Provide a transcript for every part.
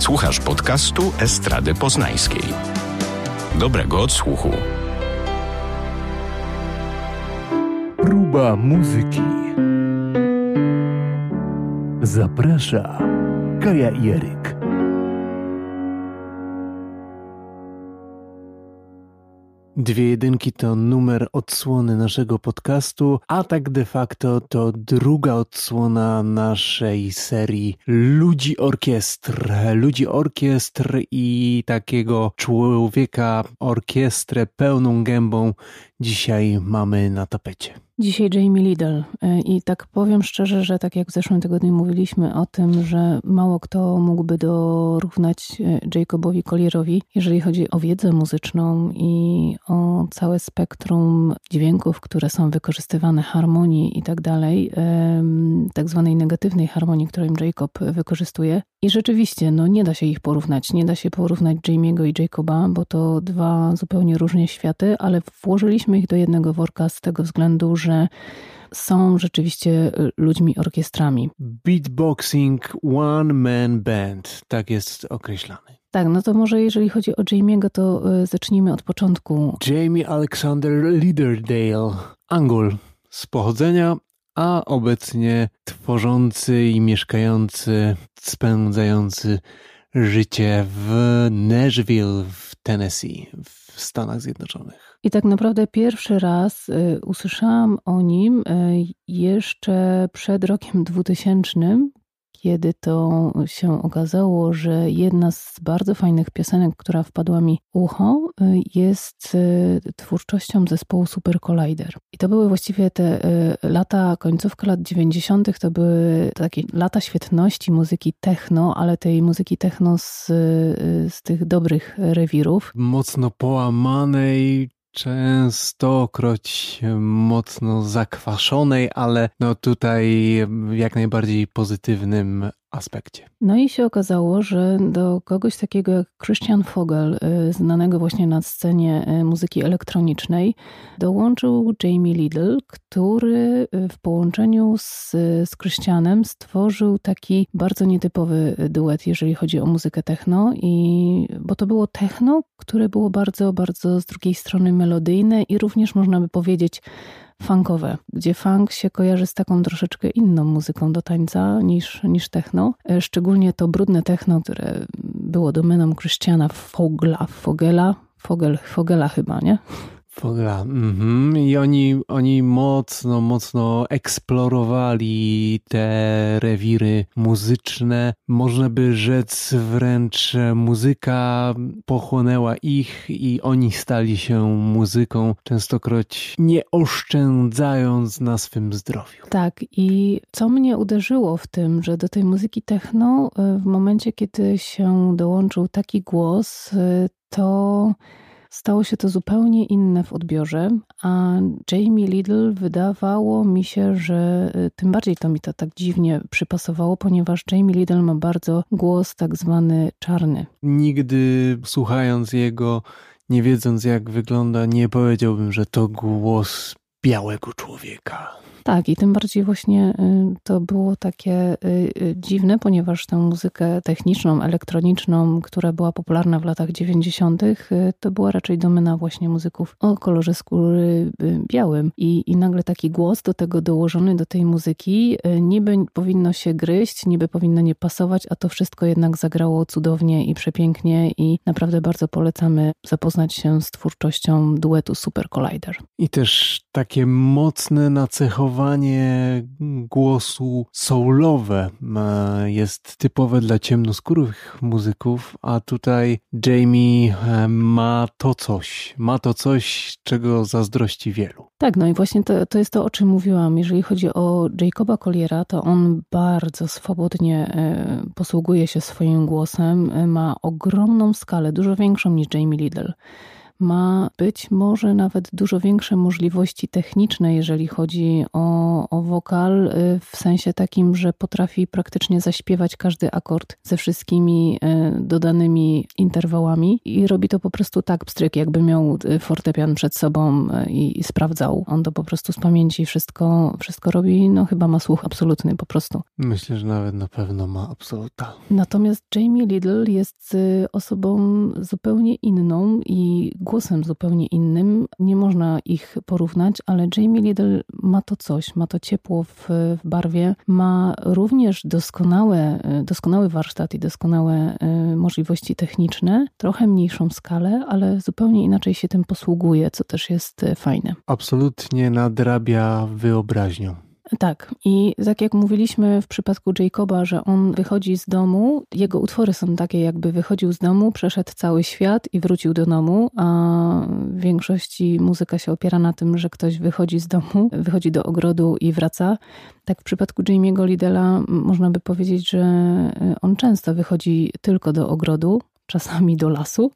Słuchasz podcastu Estrady Poznańskiej. Dobrego odsłuchu. Próba muzyki. Zaprasza Kaja Jeryk. Dwie jedynki to numer odsłony naszego podcastu, a tak de facto to druga odsłona naszej serii Ludzi Orkiestr. Ludzi Orkiestr i takiego człowieka orkiestrę pełną gębą dzisiaj mamy na tapecie. Dzisiaj Jamie Liddell e, i tak powiem szczerze, że tak jak w zeszłym tygodniu mówiliśmy o tym, że mało kto mógłby dorównać e, Jacobowi Collierowi, jeżeli chodzi o wiedzę muzyczną i o całe spektrum dźwięków, które są wykorzystywane, harmonii i tak dalej, tak zwanej negatywnej harmonii, którą Jacob wykorzystuje. I rzeczywiście, no nie da się ich porównać. Nie da się porównać Jamiego i Jacoba, bo to dwa zupełnie różne światy, ale włożyliśmy ich do jednego worka z tego względu, że są rzeczywiście y, ludźmi orkiestrami. Beatboxing One Man Band, tak jest określany. Tak, no to może jeżeli chodzi o Jamiego, to y, zacznijmy od początku. Jamie Alexander Leaderdale, Angol z pochodzenia, a obecnie tworzący i mieszkający, spędzający życie w Nashville w Tennessee w Stanach Zjednoczonych. I tak naprawdę pierwszy raz y, usłyszałam o nim y, jeszcze przed rokiem 2000, kiedy to się okazało, że jedna z bardzo fajnych piosenek, która wpadła mi ucho, y, jest y, twórczością zespołu Super Collider. I to były właściwie te y, lata, końcówka lat 90., to były takie lata świetności muzyki techno, ale tej muzyki techno z, z tych dobrych rewirów. Mocno połamanej, częstokroć mocno zakwaszonej, ale no tutaj jak najbardziej pozytywnym aspekcie. No i się okazało, że do kogoś takiego jak Christian Fogel, y, znanego właśnie na scenie y, muzyki elektronicznej, dołączył Jamie Liddell, który y, w połączeniu z, z Christianem stworzył taki bardzo nietypowy duet, jeżeli chodzi o muzykę techno, i, bo to było techno, które było bardzo, bardzo z drugiej strony melodyjne i również można by powiedzieć funkowe, gdzie funk się kojarzy z taką troszeczkę inną muzyką do tańca niż, niż techno. E, szczególnie to brudne techno, które było domeną Christiana Fogla, Fogela, Fogel, Fogela chyba, nie? Fogla. Mm-hmm. I oni, oni mocno, mocno eksplorowali te rewiry muzyczne. Można by rzec wręcz muzyka pochłonęła ich i oni stali się muzyką, częstokroć nie oszczędzając na swym zdrowiu. Tak i co mnie uderzyło w tym, że do tej muzyki techno e, w momencie, kiedy się dołączył taki głos, e, to Stało się to zupełnie inne w odbiorze, a Jamie Lidl wydawało mi się, że y, tym bardziej to mi to tak dziwnie przypasowało, ponieważ Jamie Lidl ma bardzo głos tak zwany czarny. Nigdy słuchając jego, nie wiedząc jak wygląda, nie powiedziałbym, że to głos białego człowieka. Tak, i tym bardziej właśnie y, to było takie y, y, dziwne, ponieważ tę muzykę techniczną, elektroniczną, która była popularna w latach 90., to była raczej domena właśnie muzyków o kolorze skóry białym. I, I nagle taki głos do tego dołożony do tej muzyki, niby powinno się gryźć, niby powinno nie pasować, a to wszystko jednak zagrało cudownie i przepięknie i naprawdę bardzo polecamy zapoznać się z twórczością duetu Super Collider. I też takie mocne nacechowanie głosu soulowe e, jest typowe dla ciemnoskórych muzyków, a tutaj Jamie e, ma to coś, ma to coś, czego zazdrości wielu. Tak, no i właśnie to, to jest to, o czym mówiłam. Jeżeli chodzi o Jacoba Colliera, to on bardzo swobodnie e, posługuje się swoim głosem, ma ogromną skalę, dużo większą niż Jamie Liddell ma być może nawet dużo większe możliwości techniczne, jeżeli chodzi o, o wokal, y, w sensie takim, że potrafi praktycznie zaśpiewać każdy akord ze wszystkimi y, dodanymi interwałami i robi to po prostu tak pstryk, jakby miał y, fortepian przed sobą i, i sprawdzał. On to po prostu z pamięci wszystko, wszystko robi, no chyba ma słuch absolutny po prostu. Myślę, że nawet na pewno ma absoluta. Natomiast Jamie Little jest osobą zupełnie inną i głosem zupełnie innym. Nie można ich porównać, ale Jamie Lidl ma to coś, ma to ciepło w, w barwie, ma również doskonałe, doskonały warsztat i doskonałe y, możliwości techniczne, trochę mniejszą skalę, ale zupełnie inaczej się tym posługuje, co też jest y, fajne. Absolutnie nadrabia wyobraźnią. Tak. I tak jak mówiliśmy w przypadku Jacoba, że on wychodzi z domu, jego utwory są takie, jakby wychodził z domu, przeszedł cały świat i wrócił do domu, a w większości muzyka się opiera na tym, że ktoś wychodzi z domu, wychodzi do ogrodu i wraca. Tak w przypadku Jamie'ego Lidela można by powiedzieć, że on często wychodzi tylko do ogrodu, czasami do lasu.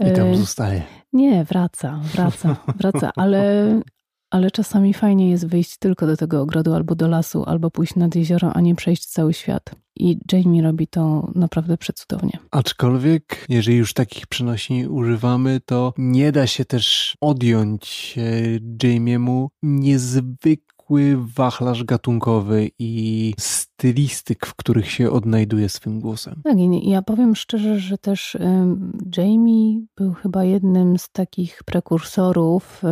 I tam e, zostaje. Nie, wraca, wraca, wraca, ale ale czasami fajnie jest wyjść tylko do tego ogrodu albo do lasu, albo pójść nad jezioro, a nie przejść cały świat. I Jamie robi to naprawdę przecudownie. Aczkolwiek, jeżeli już takich przenośni używamy, to nie da się też odjąć e, Jamiemu niezwykle niezwykły wachlarz gatunkowy i stylistyk, w których się odnajduje swym głosem. Tak, i ja powiem szczerze, że też Jamie był chyba jednym z takich prekursorów.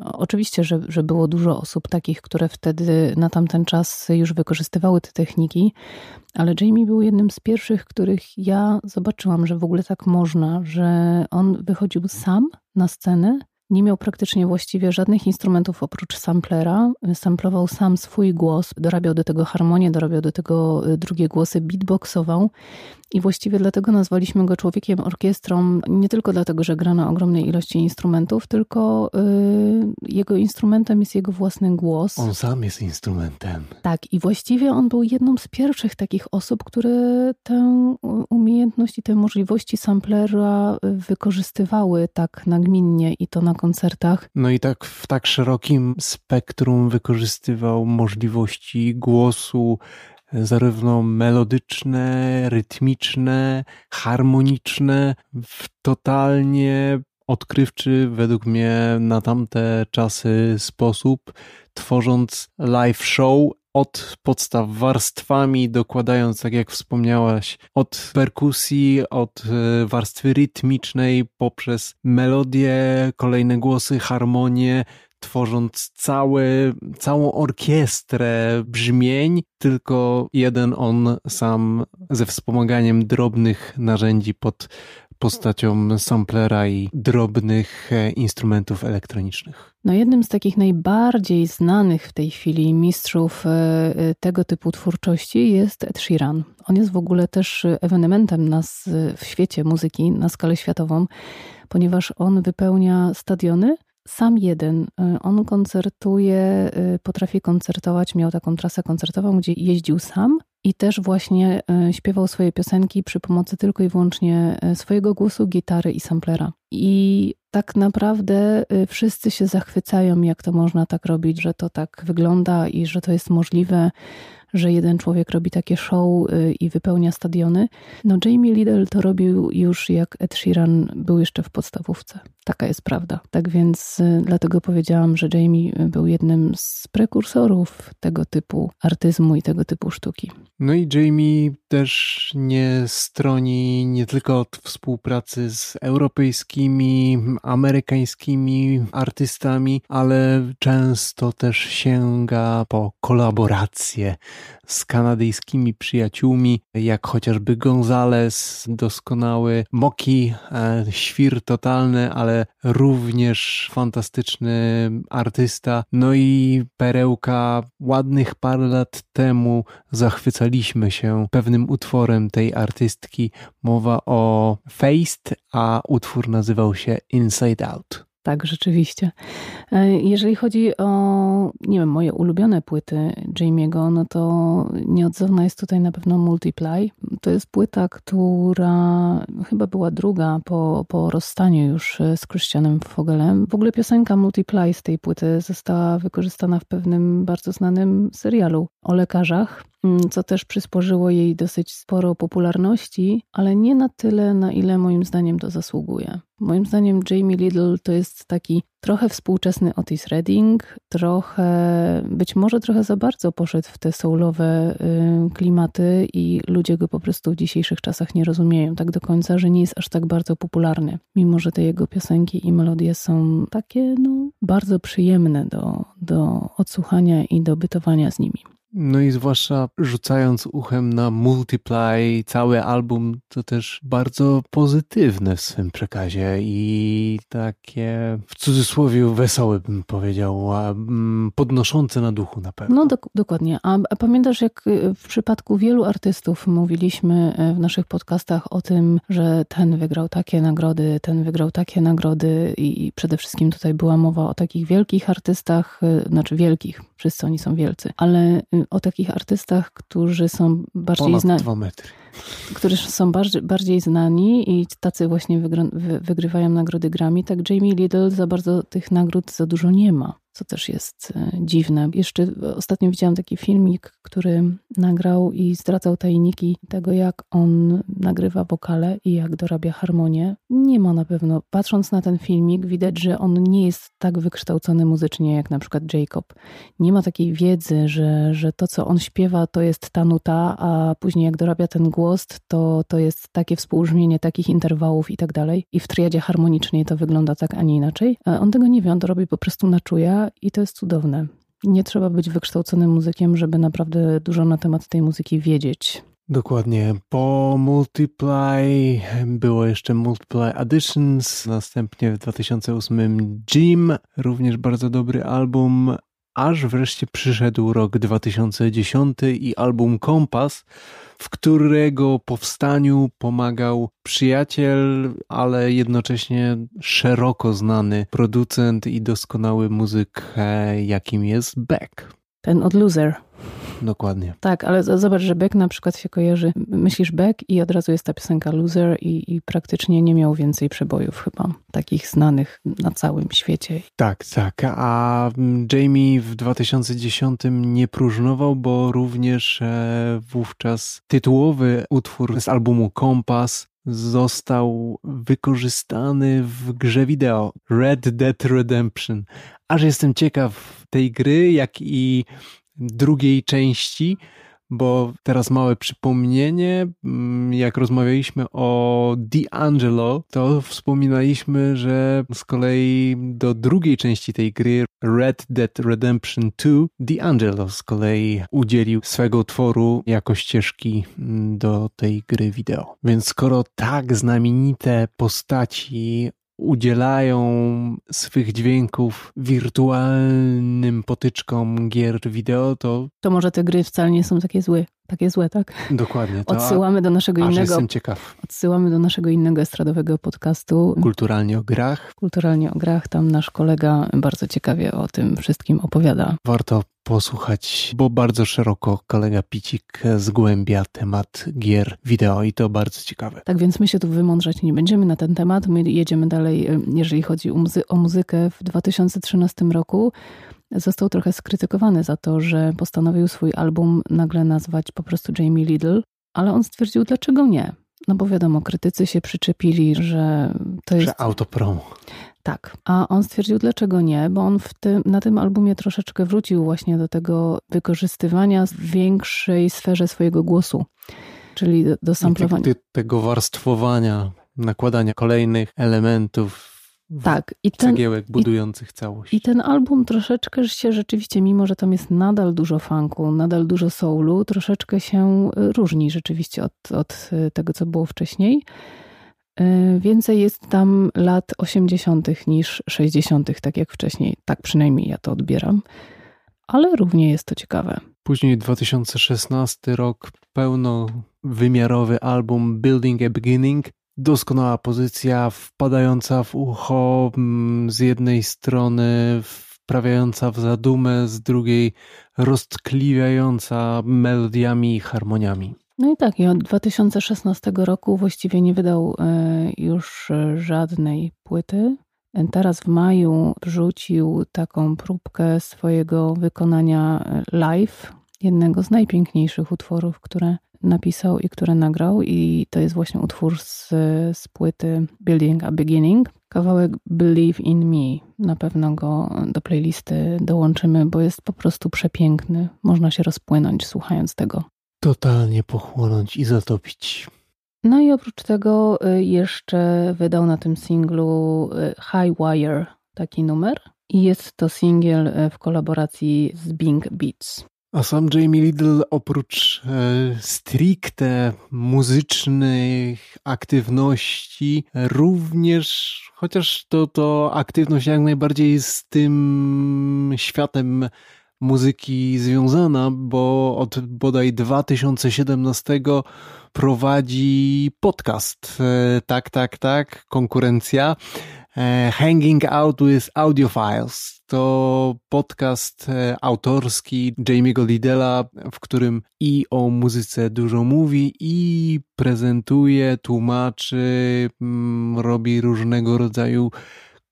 Oczywiście, że, że było dużo osób takich, które wtedy na tamten czas już wykorzystywały te techniki, ale Jamie był jednym z pierwszych, których ja zobaczyłam, że w ogóle tak można, że on wychodził sam na scenę nie miał praktycznie właściwie żadnych instrumentów oprócz samplera. Samplował sam swój głos, dorabiał do tego harmonię, dorabiał do tego y, drugie głosy, beatboxował i właściwie dlatego nazwaliśmy go człowiekiem orkiestrą, nie tylko dlatego, że gra na ogromnej ilości instrumentów, tylko yy, jego instrumentem jest jego własny głos. On sam jest instrumentem. Tak, i właściwie on był jedną z pierwszych takich osób, które tę umiejętność i te możliwości samplera wykorzystywały tak nagminnie i to na koncertach. No i tak w tak szerokim spektrum wykorzystywał możliwości głosu, zarówno melodyczne, rytmiczne, harmoniczne, w totalnie odkrywczy według mnie na tamte czasy sposób, tworząc live show od podstaw warstwami, dokładając, tak jak wspomniałaś, od perkusji, od e, warstwy rytmicznej poprzez melodię, kolejne głosy, harmonię, tworząc cały, całą orkiestrę brzmień, tylko jeden on sam ze wspomaganiem drobnych narzędzi pod postacią samplera i drobnych e, instrumentów elektronicznych. No jednym z takich najbardziej znanych w tej chwili mistrzów e, e, tego typu twórczości jest Ed Sheeran. On jest w ogóle też ewenementem nas w świecie muzyki na skalę światową, ponieważ on wypełnia stadiony sam jeden. On koncertuje, potrafi koncertować, miał taką trasę koncertową, gdzie jeździł sam i też właśnie y, śpiewał swoje piosenki przy pomocy tylko i wyłącznie swojego głosu, gitary i samplera. I tak naprawdę wszyscy się zachwycają, jak to można tak robić, że to tak wygląda i że to jest możliwe że jeden człowiek robi takie show y, i wypełnia stadiony. No Jamie Liddell to robił już jak Ed Sheeran był jeszcze w podstawówce. Taka jest prawda. Tak więc y, dlatego powiedziałam, że Jamie był jednym z prekursorów tego typu artyzmu i tego typu sztuki. No i Jamie też nie stroni nie tylko od współpracy z europejskimi, amerykańskimi artystami, ale często też sięga po kolaboracje z kanadyjskimi przyjaciółmi, jak chociażby Gonzales, doskonały, Moki, e, świr totalny, ale również fantastyczny artysta. No i perełka ładnych parę lat temu zachwycaliśmy się pewnym utworem tej artystki. Mowa o Faced, a utwór nazywał się Inside Out. Tak, rzeczywiście. E, jeżeli chodzi o, nie wiem, moje ulubione płyty Jamie'ego, no to nieodzowna jest tutaj na pewno Multiply. To jest płyta, która chyba była druga po, po rozstaniu już z Christianem Fogelem. W ogóle piosenka Multiply z tej płyty została wykorzystana w pewnym bardzo znanym serialu o lekarzach. Mm, co też przysporzyło jej dosyć sporo popularności, ale nie na tyle, na ile moim zdaniem to zasługuje. Moim zdaniem Jamie Lidl to jest taki trochę współczesny Otis Redding, trochę, być może trochę za bardzo poszedł w te soulowe y, klimaty i ludzie go po prostu w dzisiejszych czasach nie rozumieją tak do końca, że nie jest aż tak bardzo popularny, mimo że te jego piosenki i melodie są takie no, bardzo przyjemne do, do odsłuchania i do bytowania z nimi. No i zwłaszcza rzucając uchem na Multiply, cały album to też bardzo pozytywne w swym przekazie i takie w cudzysłowie wesołe bym powiedział, mm, podnoszące na duchu na pewno. No dok dokładnie. A, pamiętasz jak w przypadku wielu artystów mówiliśmy e, w naszych podcastach o tym, że ten wygrał takie nagrody, ten wygrał takie nagrody i przede wszystkim tutaj była mowa o takich wielkich artystach, e, znaczy wielkich, wszyscy oni są wielcy, ale y, o takich artystach, którzy są bardziej znani. Którzy są bardziej, bardziej znani i tacy właśnie wygrywają nagrody Grammy, tak Jamie Lidl za bardzo tych nagród za dużo nie ma co też jest e, dziwne. Jeszcze ostatnio widziałam taki filmik, który nagrał i zdradzał tajniki tego, jak on nagrywa wokale i jak dorabia harmonię. Nie ma na pewno, patrząc na ten filmik, widać, że on nie jest tak wykształcony muzycznie jak na przykład Jacob. Nie ma takiej wiedzy, że, że to, co on śpiewa, to jest ta nuta, a później jak dorabia ten głos, to, to jest takie współbrzmienie takich interwałów i tak dalej. I w triadzie harmonicznej to wygląda tak, a nie inaczej. On tego nie wie, on to robi po prostu na czuja i to jest cudowne. Nie trzeba być wykształconym muzykiem, żeby naprawdę dużo na temat tej muzyki wiedzieć. Dokładnie. Po Multiply było jeszcze Multiply Additions, następnie w 2008 Jim, również bardzo dobry album, aż wreszcie przyszedł rok 2010 i album Kompas, w którego powstaniu pomagał przyjaciel, ale jednocześnie szeroko znany producent i doskonały muzyk, jakim jest Beck. Ten od Loser. Dokładnie. Tak, ale zobacz, że Beck na przykład się kojarzy, myślisz Beck i od razu jest ta piosenka Loser i, i praktycznie nie miał więcej przebojów chyba, takich znanych na całym świecie. Tak, tak, a Jamie w 2010 nie próżnował, bo również e, wówczas tytułowy utwór z albumu Kompas został wykorzystany w grze wideo Red Dead Redemption. Aż jestem ciekaw tej gry, jak i drugiej części, bo teraz małe przypomnienie, mm, jak rozmawialiśmy o D'Angelo, to wspominaliśmy, że z kolei do drugiej części tej gry, Red Dead Redemption 2, D'Angelo z kolei udzielił swego utworu jako ścieżki mm, do tej gry wideo. Więc skoro tak znamienite postaci udzielają swych dźwięków wirtualnym potyczkom gier wideo, to... To może te gry wcale nie są takie złe, takie złe, tak? Dokładnie. To odsyłamy do naszego innego... jestem ciekaw. Odsyłamy do naszego innego estradowego podcastu. Kulturalnie o grach. Kulturalnie o grach. Tam nasz kolega bardzo ciekawie o tym wszystkim opowiada. Warto posłuchać, bo bardzo szeroko kolega Picik zgłębia temat gier wideo i to bardzo ciekawe. Tak więc my się tu wymądrzać nie będziemy na ten temat. My jedziemy dalej, jeżeli chodzi o, muzy- o muzykę. W 2013 roku został trochę skrytykowany za to, że postanowił swój album nagle nazwać po prostu Jamie Lidl, ale on stwierdził, dlaczego nie. No bo wiadomo, krytycy się przyczepili, że to jest. Że autopromo. Tak. A on stwierdził, dlaczego nie, bo on tym, na tym albumie troszeczkę wrócił właśnie do tego wykorzystywania w większej sferze swojego głosu. Czyli do, do samplowania. Te, tego warstwowania, nakładania kolejnych elementów tak, i ten, cegiełek budujących i, całość. I ten album troszeczkę się rzeczywiście, mimo że tam jest nadal dużo funku, nadal dużo soulu, troszeczkę się różni rzeczywiście od, od tego, co było wcześniej. Y, więcej jest tam lat 80. niż 60., tak jak wcześniej. Tak przynajmniej ja to odbieram. Ale równie jest to ciekawe. Później 2016 rok, pełnowymiarowy album Building a Beginning, doskonała pozycja, wpadająca w ucho mm, z jednej strony, wprawiająca w zadumę, z drugiej roztkliwiająca melodiami i harmoniami. No i tak, i od 2016 roku właściwie nie wydał e, już żadnej płyty. Teraz w maju wrzucił taką próbkę swojego wykonania live, jednego z najpiękniejszych utworów, które napisał i które nagrał, i to jest właśnie utwór z, z płyty Building a Beginning. Kawałek Believe in Me. Na pewno go do playlisty dołączymy, bo jest po prostu przepiękny. Można się rozpłynąć słuchając tego. Totalnie pochłonąć i zatopić. No i oprócz tego y, jeszcze wydał na tym singlu y, High Wire taki numer. I jest to singiel y, w kolaboracji z Bing Beats. A sam Jamie Lidl oprócz e, stricte muzycznych aktywności również, chociaż to, to aktywność jak najbardziej z tym światem muzyki związana, bo od bodaj 2017 prowadzi podcast. E, tak, tak, tak, konkurencja. E, Hanging Out with Audiofiles to podcast e, autorski Jamie'ego Lidela, w którym i o muzyce dużo mówi i prezentuje, tłumaczy, mm, robi różnego rodzaju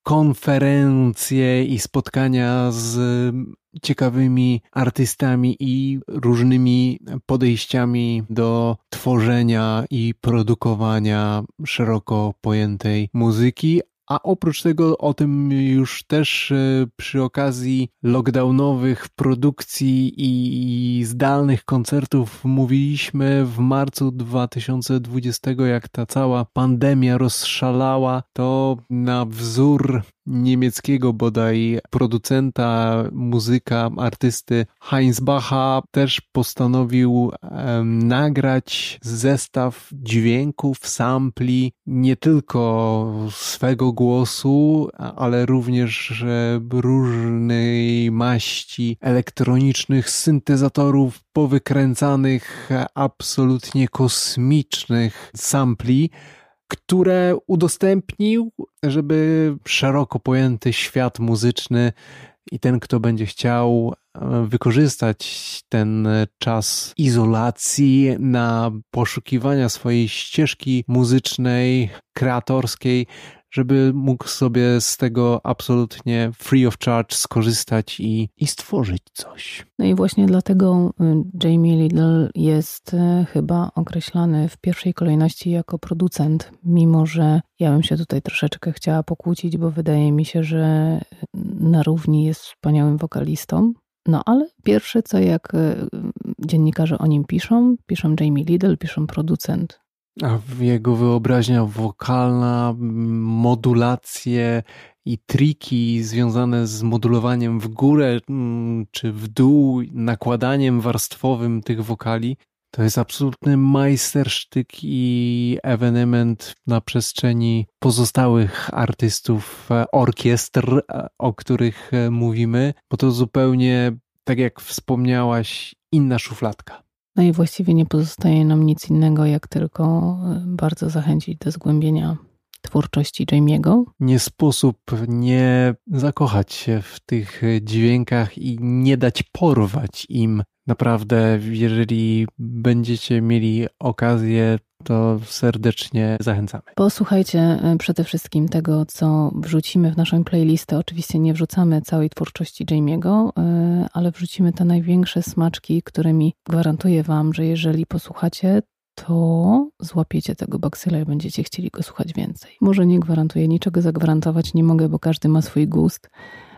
konferencje i spotkania z ciekawymi artystami i różnymi podejściami do tworzenia i produkowania szeroko pojętej muzyki, a oprócz tego o tym już też e, przy okazji lockdownowych produkcji i zdalnych koncertów mówiliśmy w marcu 2020, jak ta cała pandemia rozszalała, to na wzór niemieckiego bodaj producenta, muzyka, artysty Heinz Bacha też postanowił um, nagrać zestaw dźwięków, sampli, nie tylko swego głosu, ale również różnej maści elektronicznych syntezatorów powykręcanych, absolutnie kosmicznych sampli, które udostępnił, żeby szeroko pojęty świat muzyczny i ten, kto będzie chciał e, wykorzystać ten czas izolacji na poszukiwania swojej ścieżki muzycznej, kreatorskiej, żeby mógł sobie z tego absolutnie free of charge skorzystać i, i stworzyć coś. No i właśnie dlatego y, Jamie Lidl jest y, chyba określany w pierwszej kolejności jako producent, mimo że ja bym się tutaj troszeczkę chciała pokłócić, bo wydaje mi się, że na równi jest wspaniałym wokalistą. No ale pierwsze co jak y, dziennikarze o nim piszą, piszą Jamie Lidl, piszą producent. A jego wyobraźnia wokalna, modulacje i triki związane z modulowaniem w górę czy w dół, nakładaniem warstwowym tych wokali, to jest absolutny majstersztyk i ewenement na przestrzeni pozostałych artystów, e, orkiestr, e, o których e, mówimy, bo to zupełnie, tak jak wspomniałaś, inna szufladka. No i właściwie nie pozostaje nam nic innego, jak tylko e, bardzo zachęcić do zgłębienia twórczości Jamie'ego. Nie sposób nie zakochać się w tych dźwiękach i nie dać porwać im. Naprawdę, jeżeli będziecie mieli okazję, to serdecznie zachęcamy. Posłuchajcie e, przede wszystkim tego, co wrzucimy w naszą playlistę. Oczywiście nie wrzucamy całej twórczości Jamie'ego, e, ale wrzucimy te największe smaczki, którymi gwarantuję Wam, że jeżeli posłuchacie, to złapiecie tego baksyla i będziecie chcieli go słuchać więcej. Może nie gwarantuję niczego zagwarantować, nie mogę, bo każdy ma swój gust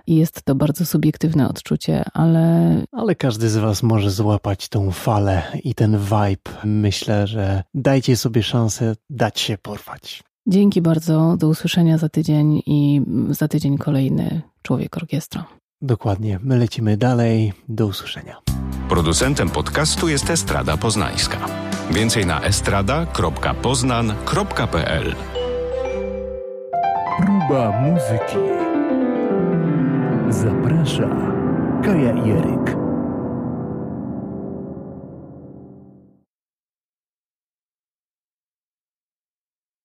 i jest to bardzo subiektywne odczucie, ale. Ale każdy z Was może złapać tą falę i ten vibe. Myślę, że dajcie sobie szansę dać się porwać. Dzięki bardzo. Do usłyszenia za tydzień i za tydzień kolejny Człowiek Orkiestra. Dokładnie. My lecimy dalej. Do usłyszenia. Producentem podcastu jest Estrada Poznańska. Więcej na estrada.poznan.pl Próba muzyki. Zaprasza Kaja Jeryk.